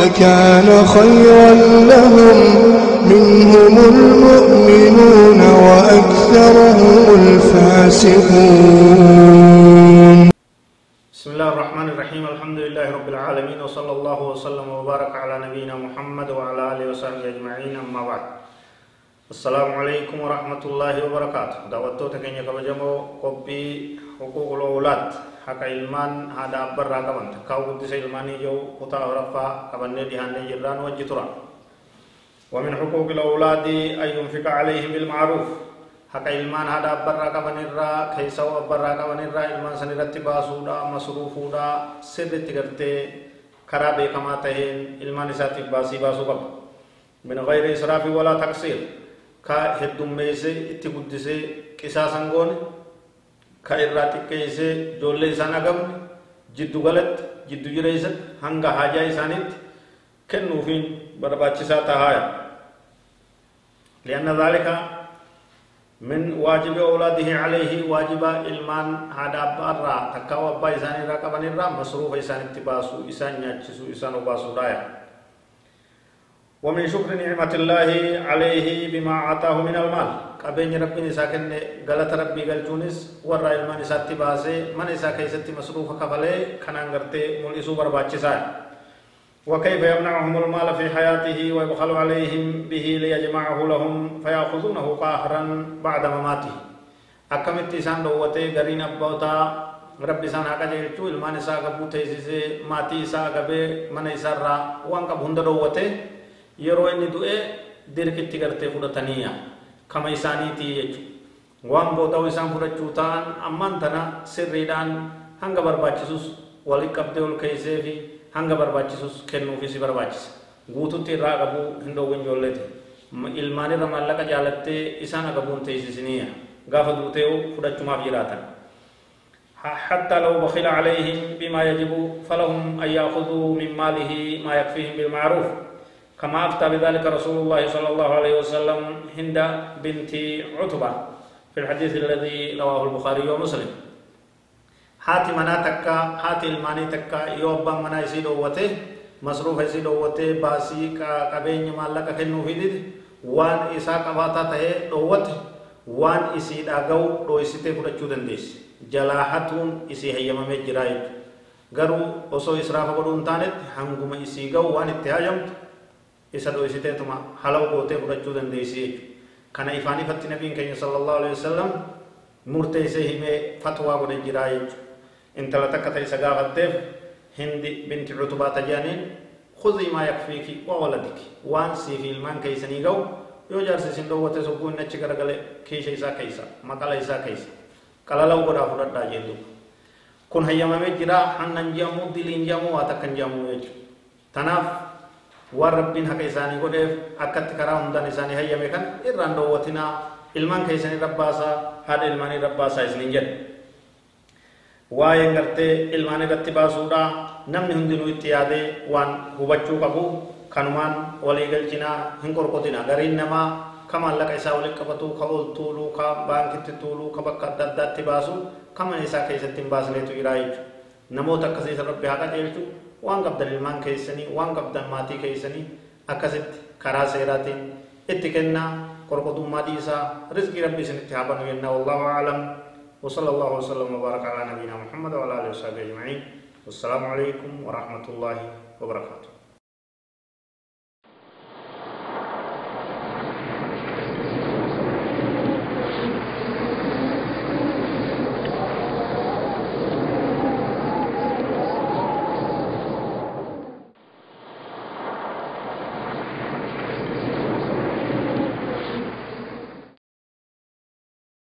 لكان خيرا لهم. منهم المؤمنون وأكثرهم الفاسقون. بسم الله الرحمن الرحيم. الحمد لله رب العالمين وصلى الله وسلم وبارك على نبينا محمد وعلى آله وصحبه أجمعين. أما بعد السلام عليكم ورحمة الله وبركاته. دعوتو تكيني كبجمو قبي حقوق الأولاد حق إلمان هذا أبر راقبان تكاو قدس إلماني جو قطع ورفا قبني دهان جران وجترا ومن حقوق الأولاد أن ينفق عليهم بالمعروف haka ilmaan haadha abbarraa qabanirraa keessaa'u abbarraa qabanirraa ilmaan san irratti baasuudha masruufuudha sirritti gartee karaa beekamaa taheen ilmaan isaatiif baasii baasuu qaba min gayri israafii walaa taqsiir ka heddummeeyse itti guddisee qisaasan goone ka irraa xiqqeeyse ijoollee isaan agamne jiddu galatti jiddu jireessatti hanga haajaa isaaniitti kennuufiin barbaachisaa tahaaya lianna dhaalika من واجب أولاده عليه واجب إلمان هذا أبا تكاو أبا إسان را قبن را مصروف إسان اتباسو إسان يجسو إسان وباسو رايا ومن شكر نعمة الله عليه بما عطاه من المال قبين ربي نساكن غلط ربي قلتونس ورى إلمان إسان اتباسي من إسا كيست مصروف كفلي كنان غرتي ملئسو برباچسا وكيف يمنعهم المال في حياته ويبخل عليهم به ليجمعه لهم فيأخذونه قاهرا بعد مماته أكمت إسان دوته غرين أبوتا رب إسان حقا جيرتو إلمان إسا قبو تيسيسي ماتي إسا قبه من إسا را وان قب هند دوته يرو إني دوئے دير كتي کرتے فودتنيا كما إساني تي يجو وان بوتاو إسان فودتشو تان أمان تنا سريدان هنگا برباچسوس ولي قبده والكيسي في hanga barbaachisus kennuufi si barbaachisa guututti irraa qabuu hin dhoowwin ijoolleeti ilmaanirra maallaqa jaalattee isaan agabuun teessisiniya gaafa duutee fudhachumaaf jiraatan حتى لو بخل عليهم بما يجب فلهم أن يأخذوا من ماله ما يكفيهم بالمعروف كما أفتى بذلك رسول الله صلى الله عليه وسلم هند بنت عتبة في الحديث الذي رواه البخاري ومسلم manaa takka haati ilmaanii takka yoo abbaan manaa isii dhoowwate masruufa isii dhoowwate baasii qabeenya maallaqa kennuufi dide waan isaa qabaataa tahee dhoowwate waan isii dhaga'u dho'isitee fudhachuu dandeessi jalaa hatuun isii hayyamamee jira jechuudha garuu osoo israafa godhuu hin taanetti hanguma isii ga'u waan itti hayyamtu isa dho'isiteetuma halaw gootee fudhachuu dandeessi jechuudha kana ifaan ifatti nabiin keenya sallallahu alaihi wasallam murteessee himee fatwaa godhe jira jechuudha intala takka ta'e isa gaafatteef hindi binti cutubaa tajaaniin maa yakfiiki wa waladiki waan siif ilmaan keeysanii ga'u yoo jaarsi isin dhoowwate sogguu inni achi garagale kiisha isaa keeysa maqala isaa keeysa qalalaw godhaa fudhadhaa jendu kun hayyamamee jira hannan ji'amuu diliin ji'amuu waa takkan ji'amuu jechuudha tanaaf waan rabbiin haqa isaanii godheef akkatti karaa hundaan isaanii hayyame kan irraan dhoowwatinaa ilmaan keeysanii rabbaasaa haadha ilmaanii rabbaasaa isiniin jedhe. Waa'ee gartee ilmaan irratti baasuudha. Namni hundinuu itti yaadee waan hubachuu qabu kanumaan walii galchinaa hin qorqotina gariin namaa ka maallaqa isaa walitti qabatu ka ol tuuluu ka baankitti tuuluu ka bakka adda addaatti baasu ka mana isaa keessatti hin baasneetu jira jechuudha. Namoota akkasii isa rabbi haa qajeelchu waan qabdan ilmaan keessanii waan qabdan maatii keessanii akkasitti karaa seeraatiin itti kennaa qorqotummaa dhiisaa rizqii rabbi isinitti haa banu jennaa wallahu aalam وصلى الله وسلم وبارك على نبينا محمد وعلى اله وصحبه اجمعين والسلام عليكم ورحمه الله وبركاته